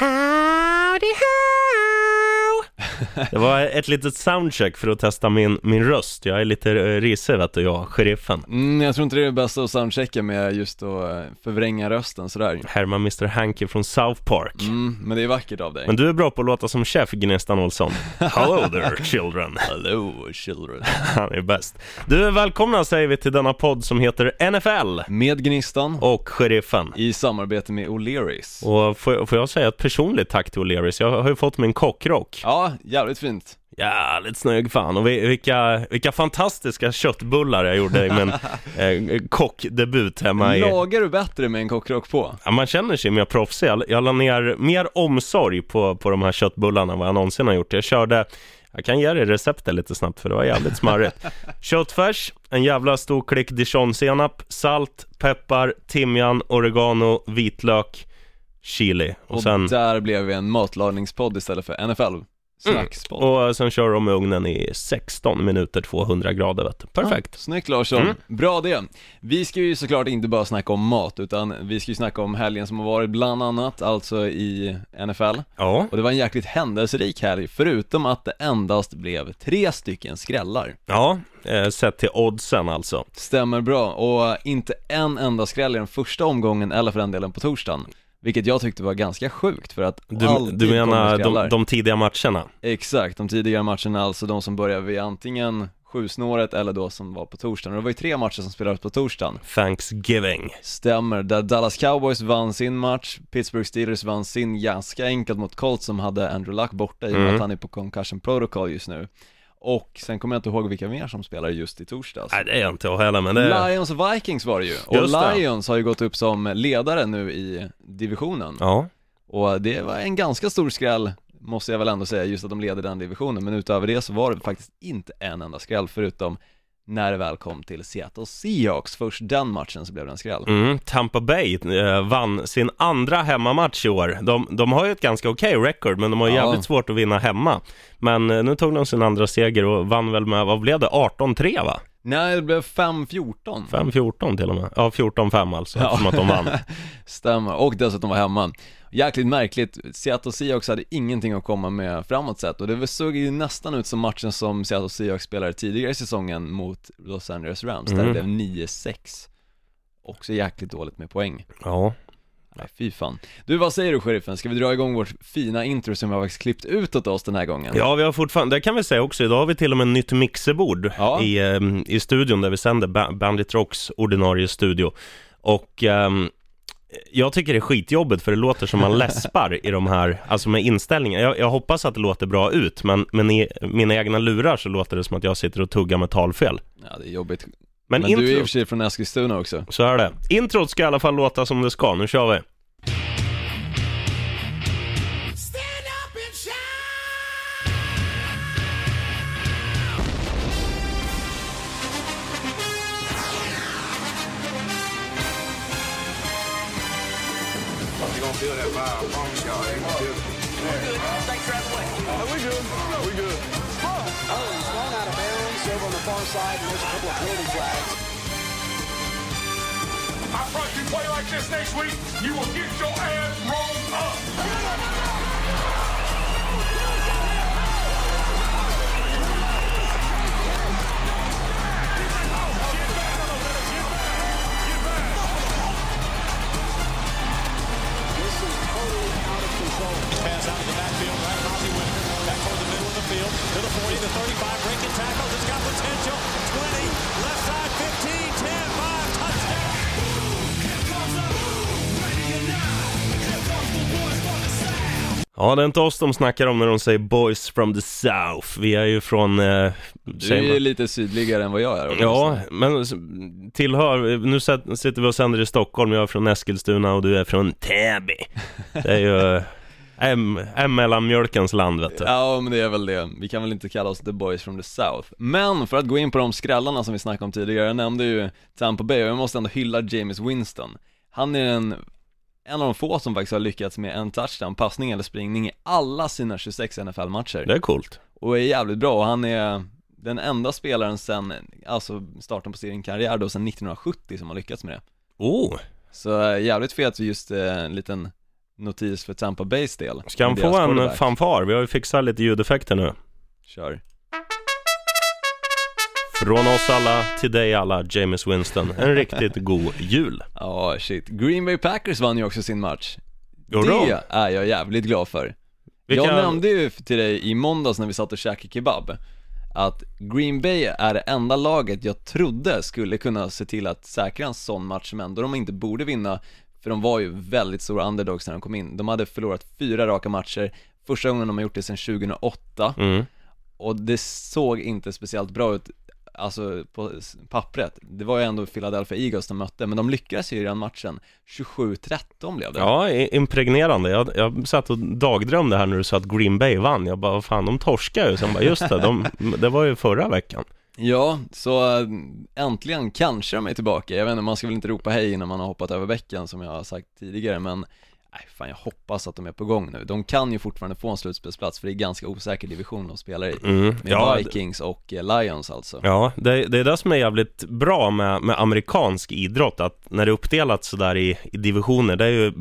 how Det var ett litet soundcheck för att testa min, min röst. Jag är lite eh, risig vet du, jag, sheriffen. Mm, jag tror inte det är det bästa att soundchecka med just att eh, förvränga rösten sådär Härma Mr Hanky från South Park. Mm, men det är vackert av dig Men du är bra på att låta som chef Gnestan Olsson. Hello there children. Hello children Han är bäst. Du välkomna säger vi till denna podd som heter NFL Med Gnistan och Sheriffen. i samarbete med O'Learys Och får, får jag säga ett personligt tack till O'Learys? Jag har ju fått min kockrock. Ja, jävligt fint Jävligt snygg fan och vi- vilka, vilka fantastiska köttbullar jag gjorde i min eh, kockdebut hemma i... Lagar du bättre med en kockrock på? Ja, man känner sig mer proffsig. Jag, jag la ner mer omsorg på, på de här köttbullarna än vad jag någonsin har gjort. Jag körde, jag kan ge dig receptet lite snabbt för det var jävligt smarrigt. Köttfärs, en jävla stor klick dijonsenap, salt, peppar, timjan, oregano, vitlök, chili. Och, Och sen, där blev vi en matlagningspodd istället för NFL Snackspodd och sen kör de i ugnen i 16 minuter 200 grader vet du. Perfekt. Ja, snyggt Larsson, Mm. bra det! Vi ska ju såklart inte bara snacka om mat, utan vi ska ju snacka om helgen som har varit bland annat, alltså i NFL Ja, Och det var en jäkligt händelserik helg, förutom att det endast blev tre stycken skrällar ja eh, sett till oddsen alltså. Stämmer bra, och inte en enda skräll i den första omgången, eller för den delen på torsdagen Vilket jag tyckte var ganska sjukt för att Du, alltid du menar de, de tidiga matcherna? Exakt, de tidigare matcherna, alltså de som började vid antingen sjusnåret eller då som var på torsdagen. Och det var ju tre matcher som spelades på torsdagen. Thanksgiving. Stämmer, där Dallas Cowboys vann sin match, Pittsburgh Steelers vann sin ganska enkelt mot Colts som hade Andrew Luck borta i och med Mm. att han är på concussion protocol just nu. Och sen kommer jag inte ihåg vilka mer som spelar just i torsdags. Nej det är jag inte jag heller men det Lions och Vikings var det ju, och Just det. Lions har ju gått upp som ledare nu i divisionen. Ja, Och det var en ganska stor skräll, måste jag väl ändå säga, just att de leder den divisionen. Men utöver det så var det faktiskt inte en enda skräll, förutom när det väl kom till Seattle Seahawks. Först den matchen så blev det en skräll. mm, Tampa Bay eh, vann sin andra hemmamatch i år. De, de har ju ett ganska okej record men de har Ja. jävligt svårt att vinna hemma. Men eh, nu tog de sin andra seger och vann väl med, vad blev det, 18-3 va? Nej, det blev 5-14. 5-14 till och med. Ja, 14-5 alltså, Ja. eftersom att de vann. Stämmer, och dessutom var hemma. Jäkligt märkligt, Seattle Seahawks hade ingenting att komma med framåt sett och det såg ju nästan ut som matchen som Seattle Seahawks spelade tidigare i säsongen mot Los Angeles Rams, där Mm. det blev 9-6. Också jäkligt dåligt med poäng. Ja, Nej, fy fan. Du, vad säger du sheriffen? Ska vi dra igång vårt fina intro som vi har faktiskt klippt ut åt oss den här gången? Ja, vi har fortfarande, det kan vi säga också, idag har vi till och med nytt mixerbord Ja. i, ehm, i studion där vi sänder Ba- Bandit Rocks ordinarie studio. Och ehm, jag tycker det är skitjobbigt för det låter som man läspar i de här, alltså med inställningar. Jag, jag hoppas att det låter bra ut, men, men i mina egna lurar så låter det som att jag sitter och tuggar med talfel. Ja, det är jobbigt. Men, Men intro, du är i och för sig från Eskilstuna också. så är det. Introt ska i alla fall låta som det ska, nu kör vi. Vibe, I promise y'all. They gonna feel it. Thanks for having me. we good. We good. Oh, he's swung out of bounds over on the far side, and there's a couple of penalty flags. I promise you play like this next week, you will get your ass rolled up. Control. Pass out of the backfield, right Ozzie Whitaker, back toward the middle of the field, to the 40, the 35, breaking tackles, it's got potential, 20, left side, 15, 10, 5, touchdown. Ja, det är inte oss de snackar om när de säger boys from the south. Vi är ju från... Eh, Du är ju lite sydligare än vad jag är. Ja, men tillhör, nu sitter vi och sänder i Stockholm, jag är från Eskilstuna och du är från Täby. Det är ju eh, em- em mellanmjölkens land vet du. Ja, men det är väl det. Vi kan väl inte kalla oss the boys from the south. Men för att gå in på de skrällarna som vi snackade om tidigare, jag nämnde ju Tampa Bay och jag måste ändå hylla James Winston. Han är en, en av de få som faktiskt har lyckats med en touchdown, passning eller springning i alla sina 26 NFL-matcher. Det är coolt. Och är jävligt bra och han är den enda spelaren sen, alltså starten på sin karriär då sen 1970 som har lyckats med det. Oh, Så eh, jävligt fet just eh, en liten notis för Tampa Bays del. Ska han få en fanfar? Vi har ju fixat lite ljudeffekter nu. Kör. Från oss alla till dig alla, James Winston. En riktigt god jul. Ja, shit. Green Bay Packers vann ju också sin match. Gjorde det de? är jag jävligt glad för. Vilka- Jag nämnde ju till dig i måndags när vi satt och käkade kebab att Green Bay är det enda laget jag trodde skulle kunna se till att säkra en sån match som ändå de inte borde vinna för de var ju väldigt stora underdogs när de kom in. De hade förlorat fyra raka matcher, första gången de har gjort det sedan 2008 Mm. och det såg inte speciellt bra ut Alltså på pappret, det var ju ändå Philadelphia Eagles de mötte, men de lyckades ju i den matchen 27-13 blev det Ja, impregnerande. Jag, jag satt och dagdrömde här när du sa att Green Bay vann. Jag bara, vad fan, de torskar ju. Sen bara, just det, de, det var ju förra veckan. Ja, så äh, äntligen kanske de är tillbaka. Jag vet inte, man ska väl inte ropa hej innan man har hoppat över bäcken som jag har sagt tidigare, men nej, fan jag hoppas att de är på gång nu. De kan ju fortfarande få en slutspelsplats för det är ganska osäker division de spelar i. Mm. Med Ja, Vikings och eh, Lions alltså. Ja, det, det är det som är jävligt bra med, med amerikansk idrott, att när det är uppdelat sådär i, i divisioner, det är ju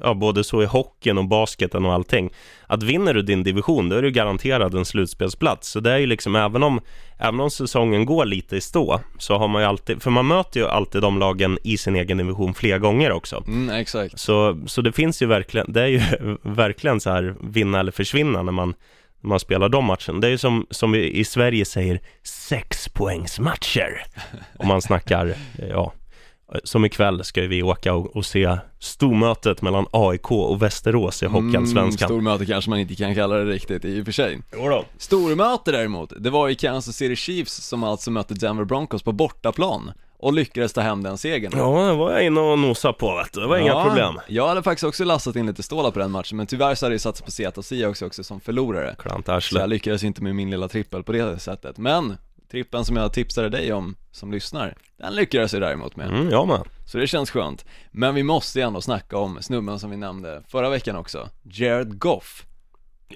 ja, både så i hockeyn och basketen och allting, att vinner du din division, då är du garanterad en slutspelsplats. Så det är ju liksom, även om, även om säsongen går lite i stå, så har man ju alltid, för man möter ju alltid de lagen i sin egen division flera gånger också. Mm, exakt. Så, så det finns ju verkligen, det är ju verkligen så här vinna eller försvinna när man, när man spelar de matcherna. Det är ju som, som vi i Sverige säger, sexpoängsmatcher. Om man snackar, ja, som ikväll ska ju vi åka och, och se stormötet mellan AIK och Västerås i Mm, Hockeyallsvenskan. stormöte kanske man inte kan kalla det riktigt i och för sig. Jodå. Stormöte däremot, det var i Kansas City Chiefs som alltså mötte Denver Broncos på bortaplan och lyckades ta hem den segern. Ja, det var jag inne och nosade på vet du. Det var inga Ja, problem. Jag hade faktiskt också lastat in lite stålar på den matchen, men tyvärr så hade jag satt på Seattle Seahawks också som förlorare. Klant Så jag lyckades inte med min lilla trippel på det sättet. Men, trippen som jag tipsade dig om som lyssnar, den lyckades jag däremot med. Mm, jag med. Så det känns skönt. Men vi måste ju ändå snacka om snubben som vi nämnde förra veckan också, Jared Goff.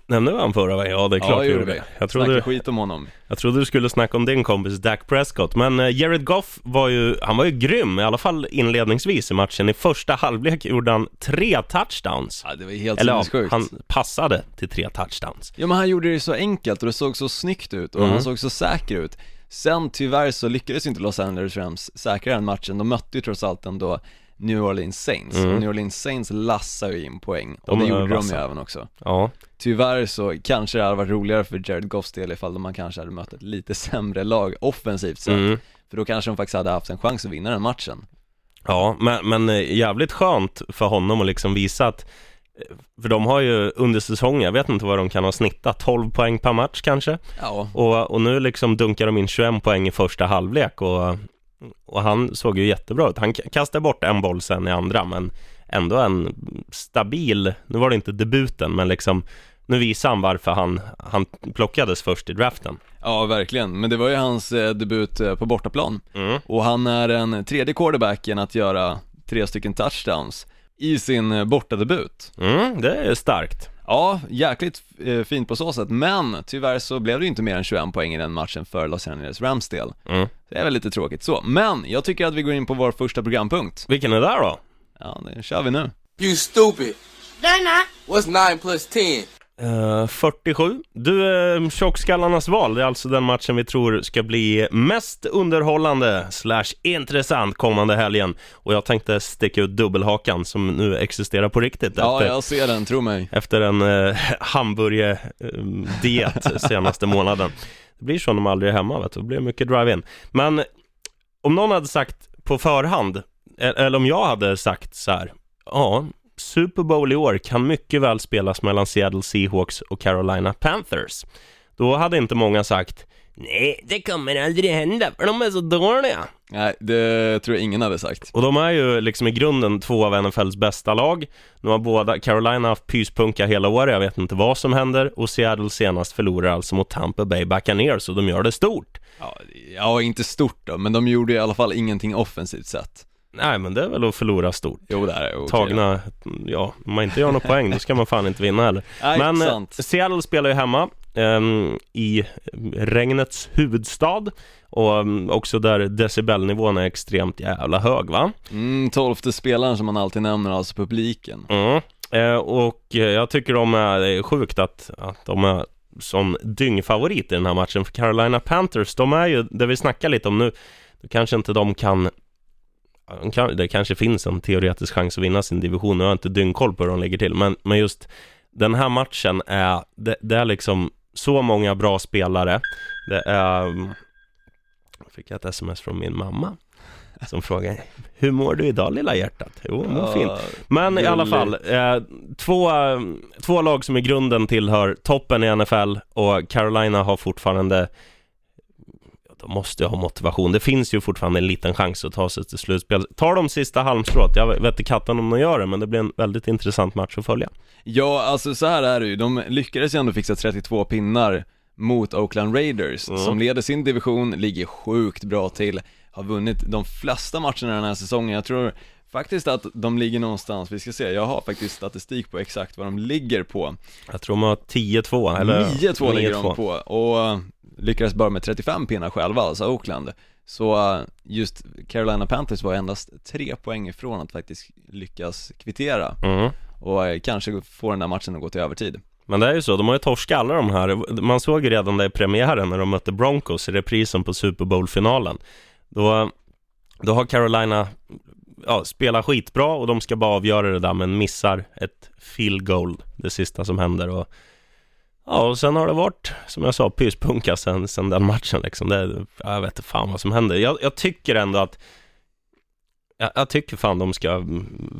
Nämnde vi han förra veckan? Ja, det är klart ja, gjorde vi. Jag trodde, skit om honom. Jag trodde du skulle snacka om din kompis Dak Prescott, men eh, Jared Goff var ju, han var ju grym, i alla fall inledningsvis i matchen. I första halvlek gjorde han tre touchdowns. Ja, det var helt Eller sinnessjukt. han passade till tre touchdowns. Ja men han gjorde det så enkelt och det såg så snyggt ut och Mm. han såg så säker ut Sen tyvärr så lyckades inte Los Angeles Rams säkra den matchen, de mötte ju trots allt ändå New Orleans Saints, och New Orleans Saints lassade ju in poäng, och Mm. De det gjorde de vassa. ju även också Ja, Tyvärr så kanske det hade varit roligare för Jared Goffs del ifall man kanske hade mött ett lite sämre lag offensivt sett Mm. För då kanske de faktiskt hade haft en chans att vinna den matchen ja men, men eh, jävligt skönt för honom att liksom visa att eh, för de har ju under säsongen, jag vet inte vad de kan ha snittat, 12 poäng per match kanske? Ja, Och, och nu liksom dunkar de in 21 poäng i första halvlek och, och han såg ju jättebra ut. Han kastade bort en boll sen i andra, men ändå en stabil, nu var det inte debuten, men liksom nu visar han varför han, han plockades först i draften. ja verkligen, men det var ju hans eh, debut eh, på bortaplan Mm. Och han är den tredje quarterbacken att göra tre stycken touchdowns i sin eh, bortadebut. Mm, det är starkt. Ja, jäkligt eh, fint på så sätt, men tyvärr så blev det ju inte mer än 21 poäng i den matchen för Los Angeles Rams del. Mm. Det är väl lite tråkigt så, men jag tycker att vi går in på vår första programpunkt. Vilken är det då? Ja, det kör vi nu. You stupid. They're not. What's 9 plus 10? Eh, 47. Du, uh, tjockskallarnas val, det är alltså den matchen vi tror ska bli mest underhållande slash intressant kommande helgen. Och jag tänkte sticka ut dubbelhakan som nu existerar på riktigt Ja, efter, jag ser den, tro mig. efter en uh, hamburgerdiet senaste månaden. Det blir så när man aldrig är hemma, vet du. Det blir mycket drive-in. Men om någon hade sagt på förhand, e- eller om jag hade sagt så här, ja, Super Bowl i år kan mycket väl spelas mellan Seattle Seahawks och Carolina Panthers. Då hade inte många sagt, nej, det kommer aldrig hända, för de är så dåliga. Nej, det tror jag ingen hade sagt. Och de är ju liksom i grunden två av NFLs bästa lag. Nu har båda, Carolina haft pyspunka hela året, jag vet inte vad som händer. Och Seattle senast förlorar alltså mot Tampa Bay Buccaneers, och de gör det stort. Ja, ja, inte stort då, men de gjorde i alla fall ingenting offensivt sett. Nej, men det är väl att förlora stort. Jo, det är okej. Tagna, ja, om man inte gör några poäng, då ska man fan inte vinna heller. Nej, Men eh, sant. Seattle spelar ju hemma ehm, i regnets huvudstad och ehm, också där decibelnivån är extremt jävla hög va? Mm, tolfte spelaren som man alltid nämner, alltså publiken. Mm. Eh, och eh, jag tycker de är, det är sjukt att, att de är som dyngfavorit i den här matchen. För Carolina Panthers, de är ju, det vi snackar lite om nu, kanske inte de kan kan, det kanske finns en teoretisk chans att vinna sin division, nu har jag inte dyngkoll på hur de ligger till, men, men just den här matchen är, det, det är liksom så många bra spelare, det är, jag fick ett sms från min mamma som frågar Hur mår du idag lilla hjärtat? Jo, mår fint. Men i alla fall, eh, två, två lag som i grunden tillhör toppen i NFL och Carolina har fortfarande ja, de måste ju ha motivation. Det finns ju fortfarande en liten chans att ta sig till slutspel. Tar de sista halmstrået, jag vet inte katten om de gör det, men det blir en väldigt intressant match att följa. Ja, alltså så här är det ju, de lyckades ju ändå fixa 32 pinnar mot Oakland Raiders, Mm. som leder sin division, ligger sjukt bra till, har vunnit de flesta matcherna den här säsongen, jag tror faktiskt att de ligger någonstans, vi ska se, jag har faktiskt statistik på exakt vad de ligger på Jag tror de har 10-2, eller 9-2 ligger de 9-2. på, och lyckades bara med 35 pinnar själva, alltså Oakland Så uh, just Carolina Panthers var endast tre poäng ifrån att faktiskt lyckas kvittera Mm. och uh, kanske få den där matchen att gå till övertid Men det är ju så, de har ju torskat alla de här. Man såg ju redan det i premiären när de mötte Broncos i reprisen på Super Bowl-finalen. Då, då har Carolina ja, spelat skitbra och de ska bara avgöra det där men missar ett field goal, det sista som händer. Och, ja, och sen har det varit, som jag sa, pyspunka sen, sen den matchen liksom. Det, jag vet inte fan vad som händer. Jag, jag tycker ändå att jag, jag tycker fan de ska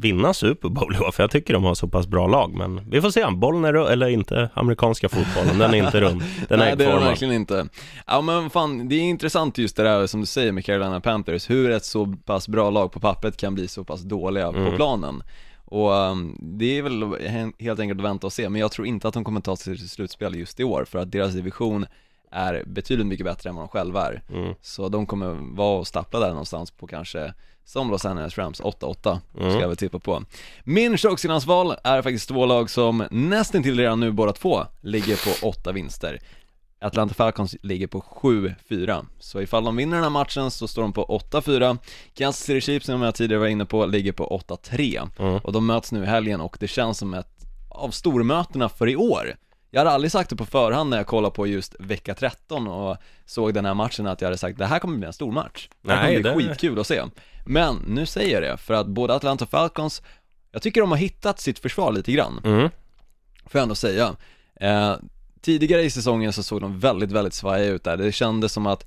vinna Super Bowl för jag tycker de har så pass bra lag. Men vi får se, bollen är eller inte amerikanska fotbollen, den är inte rund. Den är Nej det är de äggformad. verkligen inte Ja men fan, det är intressant just det där som du säger med Carolina Panthers, hur ett så pass bra lag på pappret kan bli så pass dåliga Mm. på planen och um, det är väl he- helt enkelt att vänta och se, men jag tror inte att de kommer ta sig till slutspel just i år för att deras division är betydligt mycket bättre än vad de själva är. Mm. Så de kommer vara och stappla där någonstans på kanske som Los Angeles Rams 8-8 ska jag väl tippa på. Min tjocksinnansval är faktiskt två lag som nästan till redan nu båda två ligger på åtta vinster Atlanta Falcons ligger på 7-4 Så ifall de vinner den här matchen så står de på 8-4 Kansas City Chiefs som jag tidigare var inne på ligger på 8-3 Mm. Och de möts nu i helgen och det känns som ett av stormötena för i år. Jag hade aldrig sagt det på förhand när jag kollade på just vecka 13 och såg den här matchen att jag hade sagt det här kommer bli en stor match. Det här kommer bli skitkul att se. Men nu säger jag det, för att både Atlanta Falcons Jag tycker de har hittat sitt försvar lite grann. Mm. får jag ändå säga. Eh, tidigare i säsongen så såg de väldigt, väldigt svajiga ut där. Det kändes som att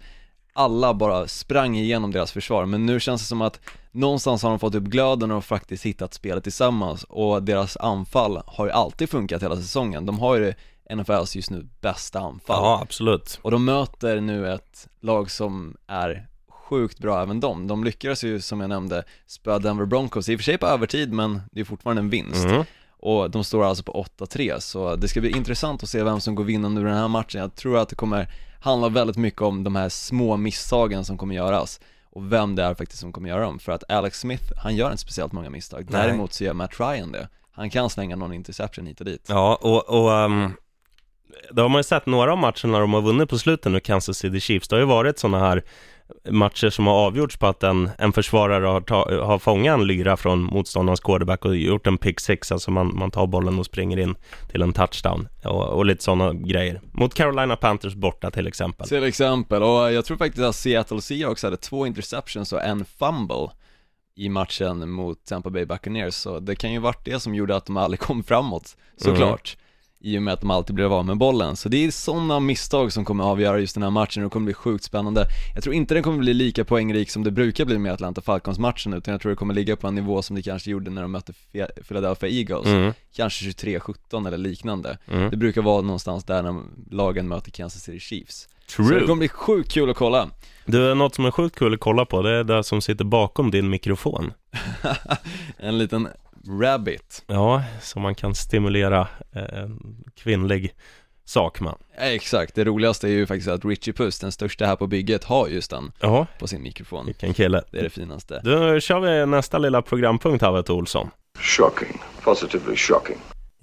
alla bara sprang igenom deras försvar, men nu känns det som att någonstans har de fått upp glöden och faktiskt hittat spelet tillsammans och deras anfall har ju alltid funkat hela säsongen. De har ju NFLs just nu bästa anfall. Ja, absolut. Och de möter nu ett lag som är sjukt bra även de. De lyckades ju som jag nämnde spöa Denver Broncos, i och för sig på övertid men det är fortfarande en vinst. Mm. Och de står alltså på 8-3, så det ska bli intressant att se vem som går vinnande ur den här matchen. Jag tror att det kommer handla väldigt mycket om de här små misstagen som kommer göras och vem det är faktiskt som kommer göra dem. För att Alex Smith, han gör inte speciellt många misstag. Nej. Däremot så gör Matt Ryan det. Han kan slänga någon interception hit och dit. Ja, och, och ehm, det har man ju sett några av matcherna de har vunnit på slutet nu, Kansas City Chiefs. Det har ju varit sådana här matcher som har avgjorts på att en, en försvarare har, ta, har fångat en lyra från motståndarens quarterback och gjort en pick six, alltså man, man tar bollen och springer in till en touchdown och, och lite sådana grejer. Mot Carolina Panthers borta till exempel. Till exempel, och jag tror faktiskt att Seattle Seahawks hade två interceptions och en fumble i matchen mot Tampa Bay Buccaneers, så det kan ju varit det som gjorde att de aldrig kom framåt, såklart. I och med att de alltid blev av med bollen, så det är sådana misstag som kommer avgöra just den här matchen och det kommer bli sjukt spännande Jag tror inte den kommer bli lika poängrik som det brukar bli med Atlanta Falcons-matchen utan jag tror det kommer ligga på en nivå som det kanske gjorde när de mötte Philadelphia Eagles Mm. Kanske 23-17 eller liknande Mm. Det brukar vara någonstans där när lagen möter Kansas City Chiefs så det True. kommer bli sjukt kul att kolla Du, något som är sjukt kul att kolla på, det är det som sitter bakom din mikrofon. En liten rabbit Ja, som man kan stimulera eh, kvinnlig sak med. Ja, Exakt, det roligaste är ju faktiskt att Richie Puss, den största här på bygget, har just den Ja, på sin mikrofon vilken kille. Det är det finaste Då kör vi nästa lilla programpunkt här, vet du, Olsson. Shocking. Positively shocking.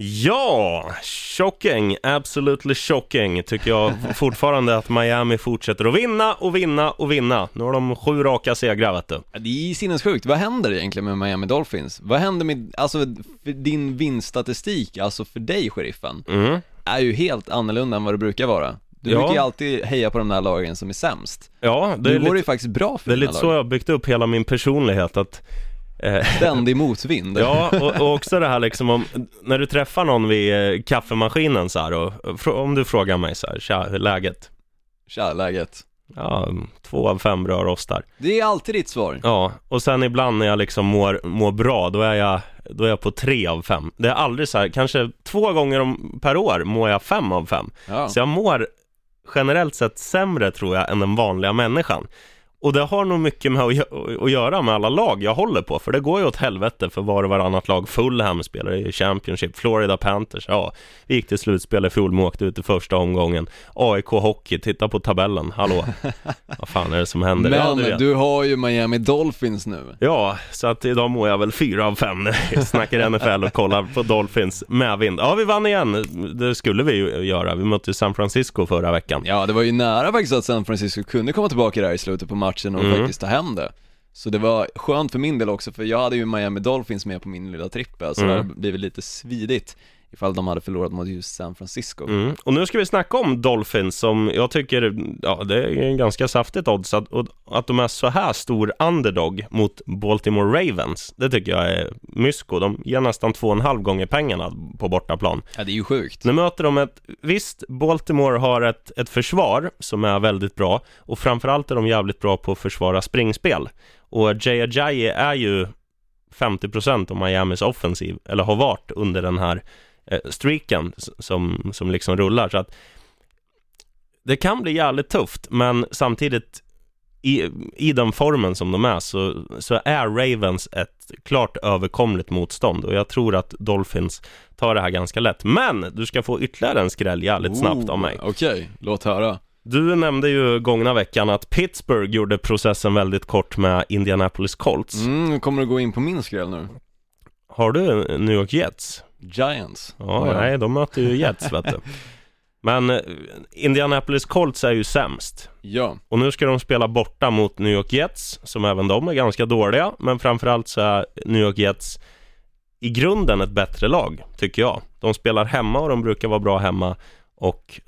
Ja, shocking, absolutely shocking tycker jag fortfarande att Miami fortsätter att vinna och vinna och vinna. Nu har de sju raka segrar vet du. Det är sinnessjukt, vad händer egentligen med Miami Dolphins? Vad händer med, alltså din vinststatistik, alltså för dig sheriffen, Mm. är ju helt annorlunda än vad det brukar vara Du Ja. brukar ju alltid heja på de där lagen som är sämst Ja, det Nu är, går det ju lite, faktiskt bra för det är lite så lag. jag har byggt upp hela min personlighet att Ständig motvind Ja, och, och också det här liksom om, när du träffar någon vid eh, kaffemaskinen så här och om du frågar mig så här, tja, hur är läget? Tja, läget? Ja, två av fem brödrostar. Det är alltid ditt svar Ja, och sen ibland när jag liksom mår, mår bra, då är jag, då är jag på tre av fem. Det är aldrig så här, kanske två gånger om, per år mår jag fem av fem. Ja, Så jag mår generellt sett sämre tror jag än den vanliga människan. Och det har nog mycket med att, gö- att göra med alla lag jag håller på, för det går ju åt helvete för var och varannat lag. Fulham spelar i Championship, Florida Panthers, ja, vi gick till slutspel i fjol, men åkte ut i första omgången. AIK Hockey, titta på tabellen, hallå. Vad fan är det som händer? Ja, Men vet. du har ju Miami Dolphins nu Ja, så att idag mår jag väl fyra av fem när vi snackar NFL och kollar på Dolphins med vind. Ja, vi vann igen. Det skulle vi ju göra. Vi mötte San Francisco förra veckan. Ja, det var ju nära faktiskt att San Francisco kunde komma tillbaka där i slutet på matchen och Mm. faktiskt ta hem det Så det var skönt för min del också, för jag hade ju Miami Dolphins med på min lilla trippel, så Mm. det hade blivit lite svidigt ifall de hade förlorat mot just San Francisco Mm. Och nu ska vi snacka om Dolphins som jag tycker, ja det är en ganska saftigt odds att, att de är så här stor underdog mot Baltimore Ravens. Det tycker jag är mysko. De ger nästan två och en halv gånger pengarna på bortaplan. Ja, det är ju sjukt Nu möter de ett, visst, Baltimore har ett, ett försvar som är väldigt bra och framförallt är de jävligt bra på att försvara springspel. Och Jay Ajayi är ju 50% av Miamis offensiv, eller har varit under den här streaken s- som, som liksom rullar. Så att det kan bli jävligt tufft, men samtidigt i, i den formen som de är så, så är Ravens ett klart överkomligt motstånd och jag tror att Dolphins tar det här ganska lätt. Men du ska få ytterligare en skräll jävligt snabbt av mig. Okej, låt höra Du nämnde ju gångna veckan att Pittsburgh gjorde processen väldigt kort med Indianapolis Colts. Mm, kommer du gå in på min skräll nu? Har du New York Jets? Giants Ja, jag. nej, de möter ju Jets vet du. Men eh, Indianapolis Colts är ju sämst. Ja, Och nu ska de spela borta mot New York Jets, som även de är ganska dåliga. Men framförallt så är New York Jets i grunden ett bättre lag, tycker jag. De spelar hemma och de brukar vara bra hemma. Och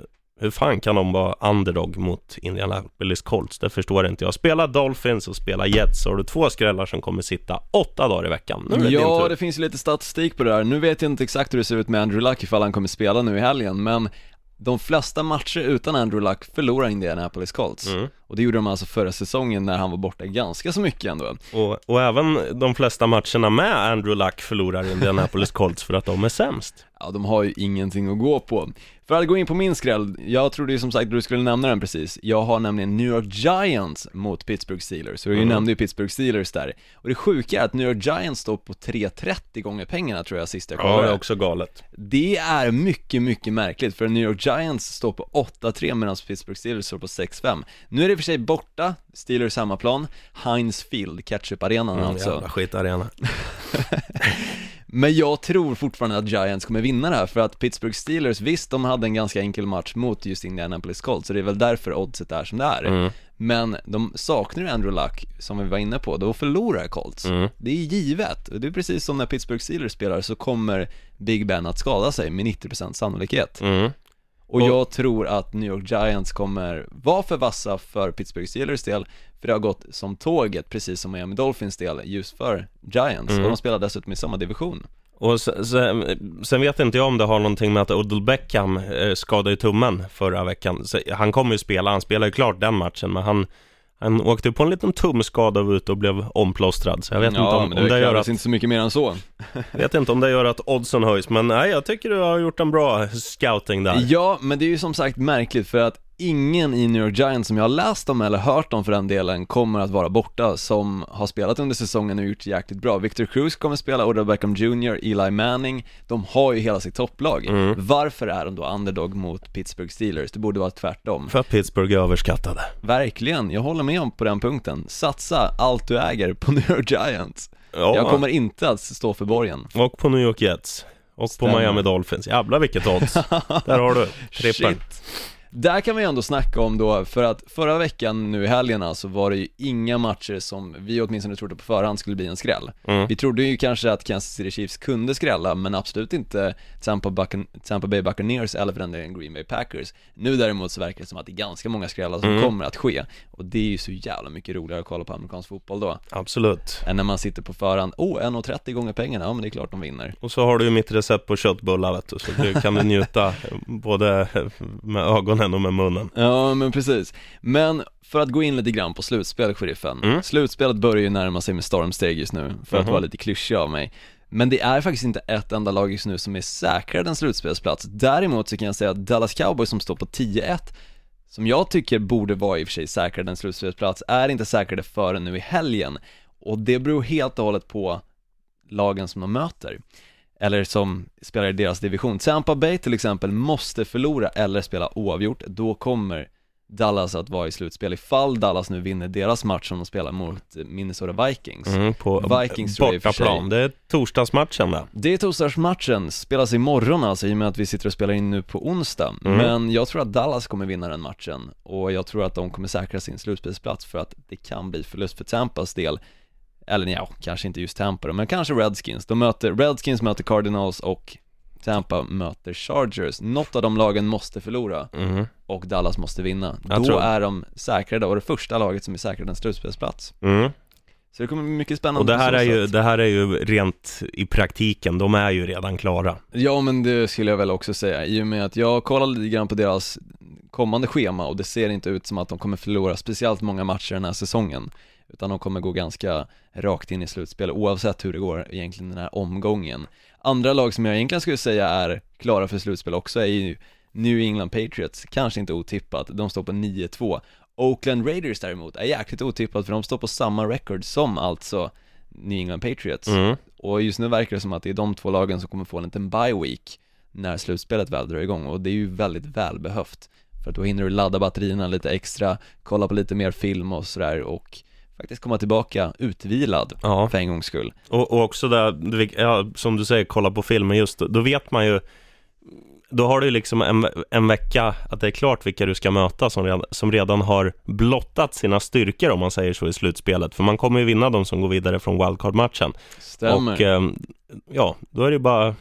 hur fan kan de vara underdog mot Indianapolis Colts? Det förstår inte jag. Spela Dolphins och spela Jets, så har du två skrällar som kommer sitta åtta dagar i veckan. Nu är det din ja tur. det finns ju lite statistik på det här. Nu vet jag inte exakt hur det ser ut med Andrew Luck ifall han kommer spela nu i helgen, men de flesta matcher utan Andrew Luck förlorar Indianapolis Colts. Mm. Och det gjorde de alltså förra säsongen när han var borta ganska så mycket ändå. Och, och även de flesta matcherna med Andrew Luck förlorar Indianapolis Colts för att de är sämst. Ja, de har ju ingenting att gå på. För att gå in på min skräll, jag trodde ju som sagt att du skulle nämna den precis. Jag har nämligen New York Giants mot Pittsburgh Steelers, så jag Mm. nämnde ju Pittsburgh Steelers där. Och det sjuka är att New York Giants står på 3,30 gånger pengarna tror jag sist jag Ja, kollade. det är också galet. Det är mycket, mycket märkligt för New York Giants står på 8-3 medan Pittsburgh Steelers står på 6-5 Nu är det i och för sig borta, Steelers hemmaplan, Heinz Field, ketchup-arenan Mm, alltså Jävla skitarena. Men jag tror fortfarande att Giants kommer vinna det här för att Pittsburgh Steelers, visst de hade en ganska enkel match mot just Indianapolis Colts så det är väl därför oddset är som det är Mm. Men de saknar ju Andrew Luck, som vi var inne på, då förlorar Colts Mm. Det är givet, det är precis som när Pittsburgh Steelers spelar så kommer Big Ben att skada sig med 90% sannolikhet Mm. Och Och- jag tror att New York Giants kommer vara för vassa för Pittsburgh Steelers del För det har gått som tåget, precis som Miami Dolphins del, just för Giants Mm. Och de spelar dessutom i samma division Och sen, sen, vet inte jag om det har någonting med att Odell Beckham eh, skadade tummen förra veckan. Så han kommer ju spela, han spelar ju klart den matchen, men han, han åkte på en liten tumskada och var ute och blev omplåstrad. Så jag vet inte om, men om det gör att, inte så mycket mer än så vet inte om det gör att oddsen höjs, men nej, jag tycker du har gjort en bra scouting där. Ja, men det är ju som sagt märkligt för att ingen i New York Giants som jag har läst om eller hört om för den delen kommer att vara borta som har spelat under säsongen och gjort jäkligt bra. Victor Cruz kommer spela, Odell Beckham Jr, Eli Manning, de har ju hela sitt topplag. Mm. Varför är de då underdog mot Pittsburgh Steelers? Det borde vara tvärtom. För att Pittsburgh är överskattade. Verkligen, jag håller med om på den punkten. Satsa allt du äger på New York Giants. Ja, Jag kommer inte att stå för borgen. och på New York Jets. Och på Stämmer. Miami Dolphins, jävlar vilket odds. Där har du trippeln. Shit. Där kan vi ändå snacka om då, för att förra veckan nu i helgerna så var det ju inga matcher som vi åtminstone trodde på förhand skulle bli en skräll. Mm. Vi trodde ju kanske att Kansas City Chiefs kunde skrälla, men absolut inte Tampa, Buccan- Tampa Bay Buccaneers eller för den delen Green Bay Packers. Nu däremot så verkar det som att det är ganska många skrällar som Mm. kommer att ske, och det är ju så jävla mycket roligare att kolla på amerikansk fotboll då, Absolut. än när man sitter på förhand, oh, 1,30 gånger pengarna, ja men det är klart de vinner. Och så har du ju mitt recept på köttbullar vet du, så du kan njuta både med ögonen och med munnen. Ja men precis, men för att gå in lite grann på slutspel, sheriffen. Mm. Slutspelet börjar ju närma sig med stormsteg just nu, för att Mhm. vara lite klyschig av mig. Men det är faktiskt inte ett enda lag just nu som är säkrare än slutspelsplats. Däremot så kan jag säga att Dallas Cowboys som står på 10-1, som jag tycker borde vara i och för sig säkrare än slutspelsplats, är inte säkrade förrän nu i helgen. Och det beror helt och hållet på lagen som de möter. Eller som spelar i deras division. Tampa Bay till exempel måste förlora eller spela oavgjort, då kommer Dallas att vara i slutspel ifall Dallas nu vinner deras match som de spelar mot Minnesota Vikings. Mm, på Vikings bortaplan, det är torsdagsmatchen där. Det är torsdagsmatchen, spelas imorgon alltså i och med att vi sitter och spelar in nu på onsdag. Mm. Men jag tror att Dallas kommer vinna den matchen och jag tror att de kommer säkra sin slutspelsplats för att det kan bli förlust för Tampas del. Eller ja, kanske inte just Tampa då, men kanske Redskins. De möter, Redskins möter Cardinals och Tampa möter Chargers. Något av de lagen måste förlora Mm. och Dallas måste vinna. Jag Då tror- är de säkrade och det första laget som är säkrade en slutspelsplats. Mm. Så det kommer bli mycket spännande Och det här, är ju, det här är ju rent i praktiken, de är ju redan klara. Ja men det skulle jag väl också säga, i och med att jag kollade lite grann på deras kommande schema och det ser inte ut som att de kommer förlora speciellt många matcher den här säsongen utan de kommer gå ganska rakt in i slutspel oavsett hur det går egentligen den här omgången. Andra lag som jag egentligen skulle säga är klara för slutspel också är ju New England Patriots, kanske inte otippat, de står på 9-2. Oakland Raiders däremot är jäkligt otippat för de står på samma record som alltså New England Patriots. Mm. Och just nu verkar det som att det är de två lagen som kommer få en liten bye week när slutspelet väl drar igång och det är ju väldigt välbehövt för att då hinner du ladda batterierna lite extra, kolla på lite mer film och sådär och faktiskt komma tillbaka utvilad Ja. för en gångs skull. Och, och också där, ja, som du säger, kolla på filmen just, då vet man ju då har du ju liksom en, en vecka att det är klart vilka du ska möta som redan, som redan har blottat sina styrkor om man säger så i slutspelet. För man kommer ju vinna de som går vidare från wildcard-matchen. Stämmer. Och eh, ja, då är det bara s-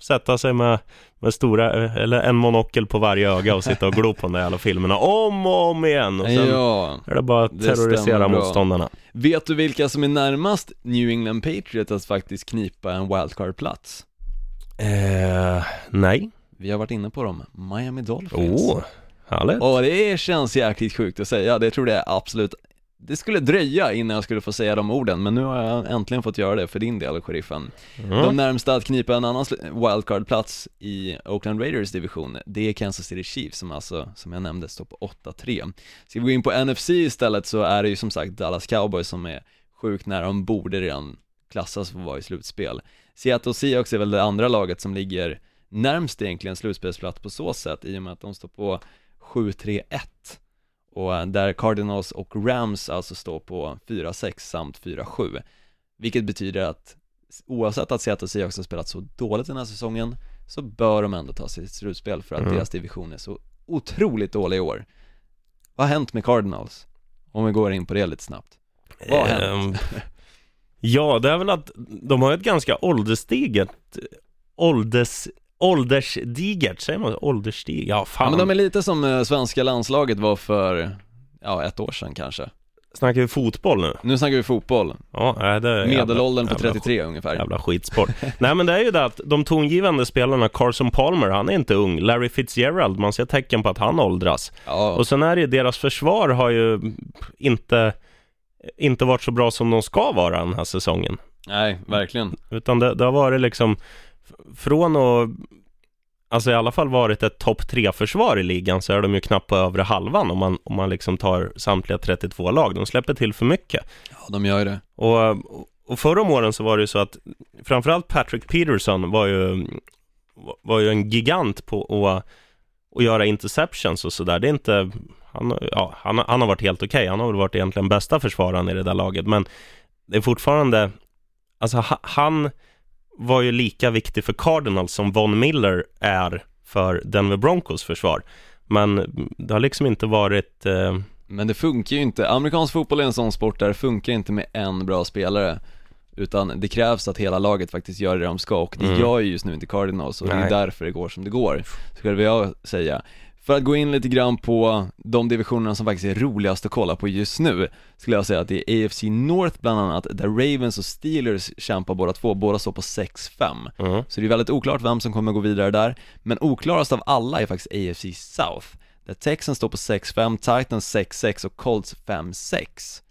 sätta sig med, med stora, eller en monokel på varje öga och sitta och glo på de där jävla filmerna om och om igen. Och sen ja, är det bara att terrorisera motståndarna. vet du vilka som är närmast New England Patriots att faktiskt knipa en wildcard-plats? Eh, nej. Vi har varit inne på dem, Miami Dolphins. Åh, oh, härligt. Och det känns jäkligt sjukt att säga, det tror jag är absolut Det skulle dröja innan jag skulle få säga de orden, men nu har jag äntligen fått göra det för din del, sheriffen. Mm. De närmsta att knipa en annan wildcard-plats i Oakland Raiders division, det är Kansas City Chiefs som alltså, som jag nämnde, står på 8-3 Ska vi gå in på NFC istället så är det ju som sagt Dallas Cowboys som är sjukt nära, de borde redan klassas för att vara i slutspel. Seattle Seahawks är väl det andra laget som ligger närmst egentligen slutspelsplats på så sätt i och med att de står på 7-3-1 och eh, där Cardinals och Rams alltså står på 4-6 samt 4-7 vilket betyder att oavsett att Seattle Seahawks har spelat så dåligt den här säsongen så bör de ändå ta sig till slutspel för att Mm. deras division är så otroligt dålig i år Vad har hänt med Cardinals? Om vi går in på det lite snabbt Vad har hänt? Ehm, ja, det är väl att de har ett ganska ålderstiget, ålders, åldersdigert, säger man ålderstig? Ja, fan. Ja men de är lite som eh, svenska landslaget var för, ja ett år sedan kanske Snackar vi fotboll nu? Nu snackar vi fotboll, Ja, nej, det är medelåldern på jävla- 33 ungefär Jävla skitsport. Nej men det är ju det att de tongivande spelarna, Carson Palmer, han är inte ung. Larry Fitzgerald, man ser tecken på att han åldras. Ja, Och sen är det ju, deras försvar har ju inte, inte varit så bra som de ska vara den här säsongen. nej verkligen Utan det, det har varit liksom från att Alltså i alla fall varit ett topp tre försvar i ligan så är de ju knappt på övre halvan om man, om man liksom tar samtliga 32 lag. De släpper till för mycket. Ja de gör ju det Och, och förra om åren så var det ju så att framförallt Patrick Peterson var ju, var ju en gigant på att, att göra interceptions och sådär. Det är inte, han, ja, han, har- han har varit helt okej. Han har väl varit egentligen bästa försvararen i det där laget, men det är fortfarande, alltså ha- han var ju lika viktig för Cardinals som Von Miller är för Denver Broncos försvar. Men det har liksom inte varit... Eh, Men det funkar ju inte, amerikansk fotboll är en sån sport där det funkar inte med en bra spelare Utan det krävs att hela laget faktiskt gör det de ska och det Mm. gör ju just nu inte Cardinals och det är Nej. därför det går som det går, skulle jag säga För att gå in lite grann på de divisionerna som faktiskt är roligast att kolla på just nu Skulle jag säga att det är AFC North bland annat, där Ravens och Steelers kämpar båda två, båda står på 6-5 mm. Så det är väldigt oklart vem som kommer gå vidare där Men oklarast av alla är faktiskt AFC South Där Texans står på 6-5, Titans 6-6 och Colts 5-6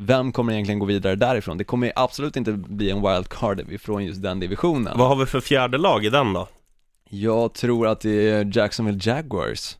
Vem kommer egentligen gå vidare därifrån? Det kommer ju absolut inte bli en wildcard ifrån just den divisionen Vad har vi för fjärde lag i den då? Jag tror att det är Jacksonville Jaguars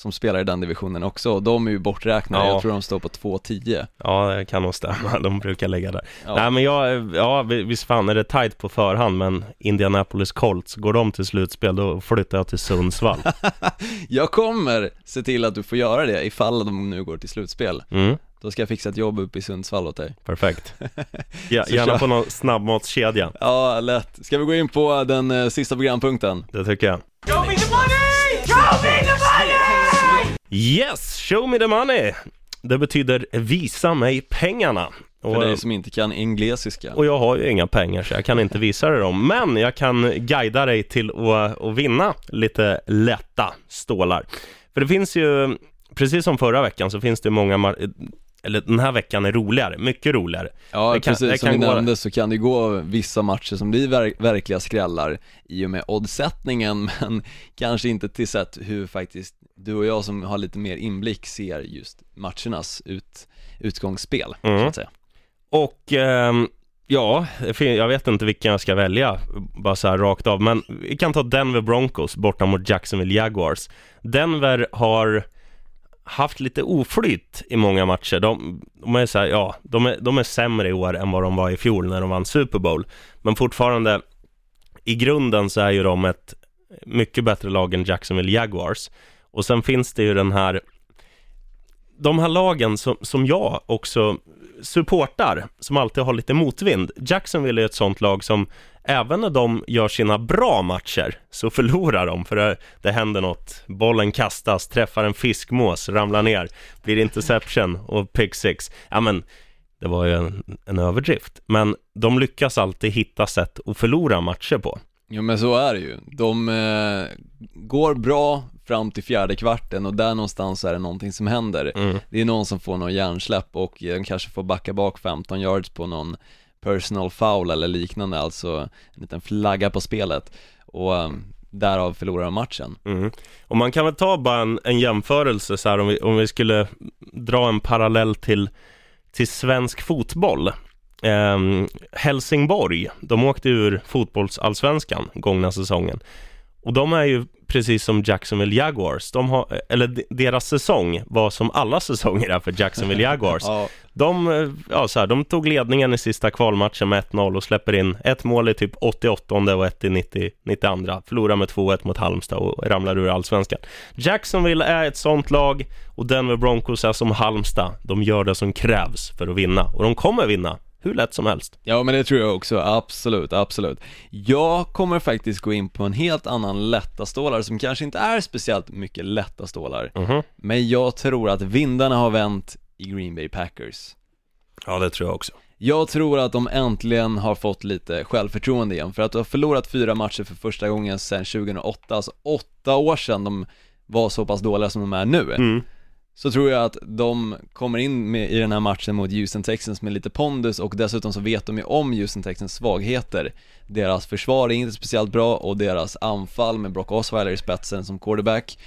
som spelar i den divisionen också, och de är ju borträknade, Ja. jag tror de står på 2-10 Ja, det kan nog stämma. De brukar ligga där. Ja. Nej, men jag, ja, vi- visst fan är det tight på förhand, men Indianapolis Colts, går de till slutspel, då flyttar jag till Sundsvall. Jag kommer se till att du får göra det ifall de nu går till slutspel Mm, Då ska jag fixa ett jobb uppe i Sundsvall åt dig perfekt. Ja, gärna på någon snabbmatskedja, Ja, lätt. Ska vi gå in på den eh, sista programpunkten? det tycker jag. Show me the money! Yes, show me the money! Det betyder visa mig pengarna. För Och, dig som inte kan englesiska. och jag har ju inga pengar så jag kan inte visa dig dem, men jag kan guida dig till att, att vinna lite lätta stålar. För det finns ju, precis som förra veckan så finns det många, eller den här veckan är roligare, mycket roligare. Ja, det kan- precis det som kan vi gå- nämnde så kan det gå vissa matcher som blir ver- verkliga skrällar i och med oddsättningen, men kanske inte till sätt hur faktiskt du och jag som har lite mer inblick ser just matchernas ut, utgångsspel, så Mm. att säga. Och ehm, ja, jag vet inte vilken jag ska välja, bara så här rakt av. Men vi kan ta Denver Broncos borta mot Jacksonville Jaguars. Denver har haft lite oflyt i många matcher. De, de är så här, ja, de är, de är sämre i år än vad de var i fjol när de vann Super Bowl. Men fortfarande, i grunden så är ju de ett mycket bättre lag än Jacksonville Jaguars. Och sen finns det ju den här de här lagen som, som jag också supportar, som alltid har lite motvind. Jacksonville är ett sånt lag som även när de gör sina bra matcher så förlorar de för det, det händer något. Bollen kastas, träffar en fiskmås, ramlar ner, blir interception och pick six. Ja men, det var ju en, en överdrift. Men de lyckas alltid hitta sätt att förlora matcher på. Jo men så är det ju. De eh, går bra fram till fjärde kvarten och där någonstans är det någonting som händer. Mm. Det är någon som får någon hjärnsläpp och eh, de kanske får backa bak 15 yards på någon personal foul eller liknande, alltså en liten flagga på spelet och ehm, därav förlorar de matchen. Mm. Och man kan väl ta bara en, en jämförelse så här om vi, om vi skulle dra en parallell till, till svensk fotboll. Eh, Helsingborg, de åkte ur fotbollsallsvenskan gångna säsongen. Och de är ju precis som Jacksonville Jaguars, de har, eller de- deras säsong var som alla säsonger är för Jacksonville Jaguars. Ja, De, ja, så här, de tog ledningen i sista kvalmatchen med 1-0 och släpper in ett mål i typ 88 och ett i 90, 92. Förlorar med 2-1 mot Halmstad och ramlar ur allsvenskan. Jacksonville är ett sånt lag och Denver Broncos är som Halmstad. De gör det som krävs för att vinna och de kommer vinna hur lätt som helst. ja men det tror jag också, absolut, absolut. Jag kommer faktiskt gå in på en helt annan lätta stålar som kanske inte är speciellt mycket lätta stålar. Mhm. Men jag tror att vindarna har vänt i Green Bay Packers. Ja, det tror jag också. Jag tror att de äntligen har fått lite självförtroende igen, för att de har förlorat fyra matcher för första gången sedan 2008, alltså åtta år sedan de var så pass dåliga som de är nu. Mm. Så tror jag att de kommer in med, i den här matchen mot Houston Texans med lite pondus och dessutom så vet de ju om Houston Texans svagheter. Deras försvar är inte speciellt bra och deras anfall med Brock Osweiler i spetsen som quarterback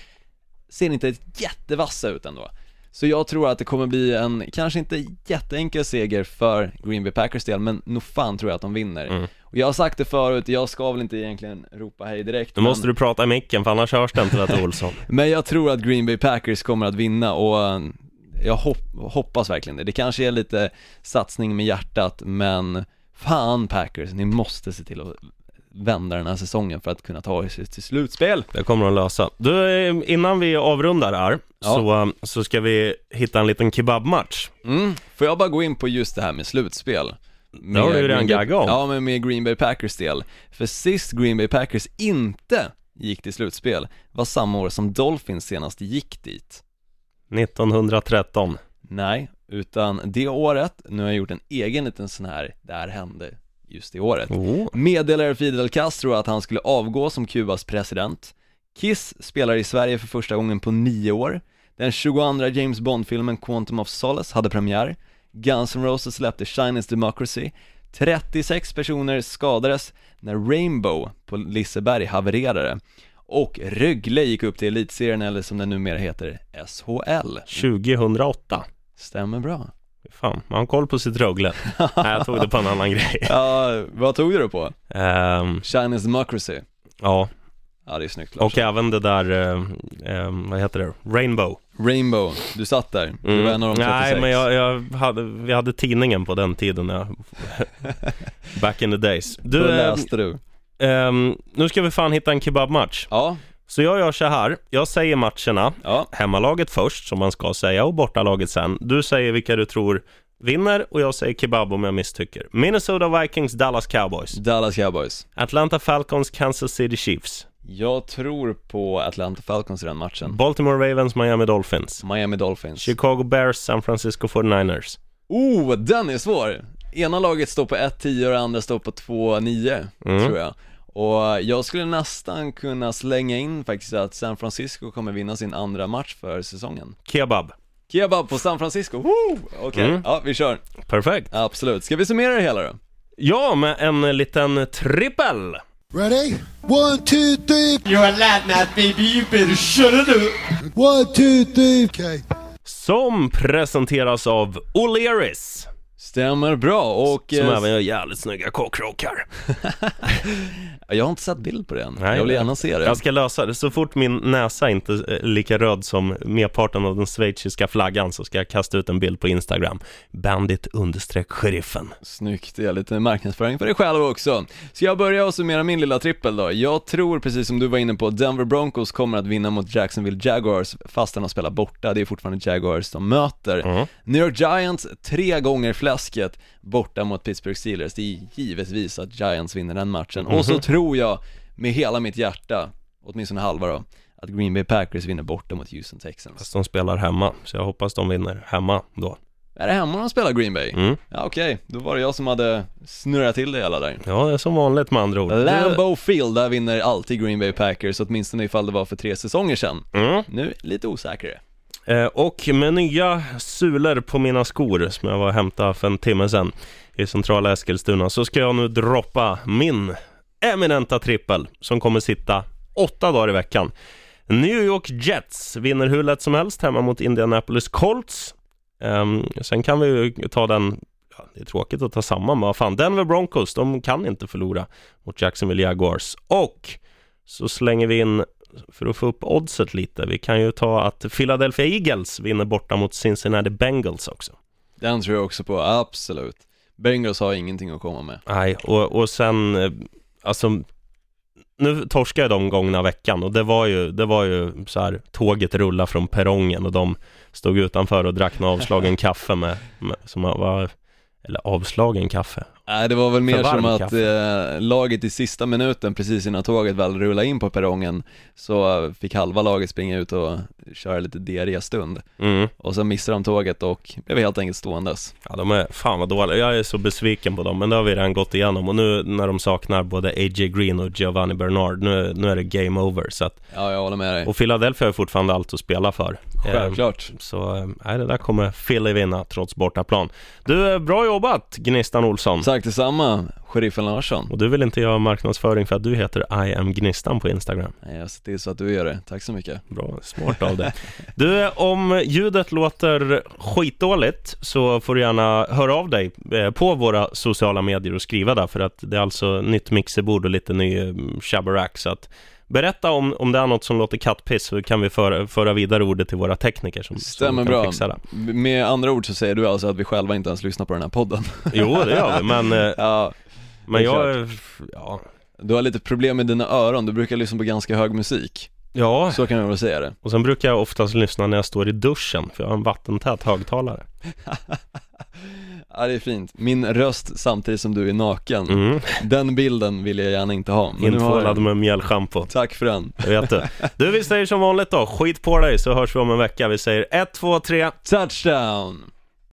ser inte jättevassa ut ändå. Så jag tror att det kommer bli en, kanske inte jätteenkel seger för Green Bay Packers del, men nog fan tror jag att de vinner. Mm. Och jag har sagt det förut, jag ska väl inte egentligen ropa hej direkt Nu men, måste du prata i micken för annars hörs det inte Lasse Olsson. men jag tror att Green Bay Packers kommer att vinna och eh, jag hop- hoppas verkligen det. Det kanske är lite satsning med hjärtat, men fan Packers, ni måste se till att vända den här säsongen för att kunna ta er till slutspel. Det kommer de lösa. Du, eh, innan vi avrundar här Ja. så, eh, så ska vi hitta en liten kebabmatch. Mm, får jag bara gå in på just det här med slutspel? Det har du ju redan gaggat om. Ja, men med Green Bay Packers del. För sist Green Bay Packers inte gick till slutspel var samma år som Dolphins senast gick dit. 1913. Nej, utan det året, nu har jag gjort en egen liten sån här, det här hände just det året. Oh. Meddelar Fidel Castro att han skulle avgå som Kubas president. Kiss spelar i Sverige för första gången på nio år. Den 22 James Bond-filmen Quantum of Solace hade premiär. Guns N' Roses släppte Chinese Democracy. 36 personer skadades när Rainbow på Liseberg havererade. Och Rögle gick upp till elitserien eller som den numera heter SHL. 2008. Stämmer bra. Fan, man har koll på sitt Rögle. Nej, jag tog det på en annan grej. Ja, vad tog du det på? Ehm, Chinese Democracy. ja, Ja, det är snyggt och Larsson. även det där, eh, ehm, vad heter det? Rainbow. Rainbow, du satt där, du var en av de 36 Nej, men jag, jag hade, vi hade tidningen på den tiden. Jag, back in the days. Du, läste du ehm, nu ska vi fan hitta en kebabmatch. Ja, Så jag gör så här, jag säger matcherna, ja, hemmalaget först som man ska säga och bortalaget sen. Du säger vilka du tror vinner och jag säger kebab om jag misstycker. Minnesota Vikings, Dallas Cowboys. Dallas Cowboys Atlanta Falcons, Kansas City Chiefs. Jag tror på Atlanta Falcons i den matchen Baltimore Ravens, Miami Dolphins. Miami Dolphins Chicago Bears, San Francisco 49ers. Oh, den är svår! Ena laget står på 1-10 och det andra står på 2-9, Mm. tror jag Och jag skulle nästan kunna slänga in faktiskt att San Francisco kommer vinna sin andra match för säsongen Kebab. Kebab på San Francisco, woo! Okej, Mm. ja vi kör Perfekt. Absolut, ska vi summera det hela då? Ja, med en liten trippel. Ready? One, two, three. You're a lad now, baby. You better shut it up. One, two, three. Okay. Som presenteras av O'Learys. Stämmer bra och... Som eh, även gör jävligt snygga kåkrockar. Jag har inte sett bild på det än, Nej, jag vill gärna se det Jag ska lösa det. Så fort min näsa inte är lika röd som merparten av den schweiziska flaggan så ska jag kasta ut en bild på Instagram. Bandit understreck sheriffen. Snyggt, det är lite marknadsföring för dig själv också. Så jag börjar och summera min lilla trippel då. Jag tror, precis som du var inne på, Denver Broncos kommer att vinna mot Jacksonville Jaguars fast de spelar borta. Det är fortfarande Jaguars de möter. Mm. New York Giants, tre gånger fläsket borta mot Pittsburgh Steelers. Det är givetvis att Giants vinner den matchen. Och så tror jag, med hela mitt hjärta, åtminstone halva då, att Green Bay Packers vinner borta mot Houston Texans. Fast de spelar hemma, så jag hoppas de vinner hemma då. Är det hemma de spelar Green Bay? Mm. Ja okej, då var det jag som hade snurrat till det hela där. Ja, det är som vanligt med andra ord. Lambeau Field, där vinner alltid Green Bay Packers, åtminstone ifall det var för tre säsonger sedan. Mm. Nu lite osäkrare. Eh, och med nya sulor på mina skor som jag var och hämtade för en timme sedan i centrala Eskilstuna så ska jag nu droppa min eminenta trippel som kommer sitta åtta dagar i veckan. New York Jets vinner hur lätt som helst hemma mot Indianapolis Colts. Um, sen kan vi ju ta den, ja, det är tråkigt att ta samma, men vad fan, Denver Broncos, de kan inte förlora mot Jacksonville Jaguars. Och så slänger vi in för att få upp oddset lite. Vi kan ju ta att Philadelphia Eagles vinner borta mot Cincinnati Bengals också. Den tror jag också på, absolut. Bengals har ingenting att komma med. Nej, och, och sen, eh, alltså, nu torskade de gångna veckan och det var ju, det var ju så här, tåget rulla från perrongen och de stod utanför och drack en avslagen kaffe med, med som var, eller avslagen kaffe. Nej, det var väl mer som att eh, laget i sista minuten, precis innan tåget väl rullade in på perrongen, så fick halva laget springa ut och köra lite diarré-stund. Mm. Och så missade de tåget och blev helt enkelt ståendes. Ja, de är fan vad dåliga. Jag är så besviken på dem, men det har vi redan gått igenom. Och nu när de saknar både A.J. Green och Giovanni Bernard, nu, nu är det game over. Så att, Ja, jag håller med dig. och Philadelphia har fortfarande allt att spela för. Eh, Självklart. Så eh, nej, det där kommer Philly vinna trots bortaplan. Du, eh, bra jobbat Gnistan Olsson. Tack detsamma, sheriffen Larsson. Och du vill inte göra marknadsföring för att du heter I am Gnistan på Instagram. Nej, jag ser till så att du gör det. Tack så mycket. Bra, smart av dig. Du, om ljudet låter skitdåligt så får du gärna höra av dig på våra sociala medier och skriva där för att det är alltså nytt mixerbord och lite ny shaberack så att berätta om, om det är något som låter kattpiss så kan vi föra, föra vidare ordet till våra tekniker som, Stämmer som bra. fixa det. Med andra ord så säger du alltså att vi själva inte ens lyssnar på den här podden? Jo, det gör vi, men, eh, Ja, men det är jag, ja, du har lite problem med dina öron, du brukar lyssna på ganska hög musik. ja, Så kan jag väl säga det. och sen brukar jag oftast lyssna när jag står i duschen för jag har en vattentät högtalare. Ja det är fint, min röst samtidigt som du är naken Mm. Den bilden vill jag gärna inte ha jag Intvålad med mjällschampo. Tack för den Det vet du. Du, vi säger som vanligt då, skit på dig så hörs vi om en vecka. Vi säger 1, 2, 3. Touchdown!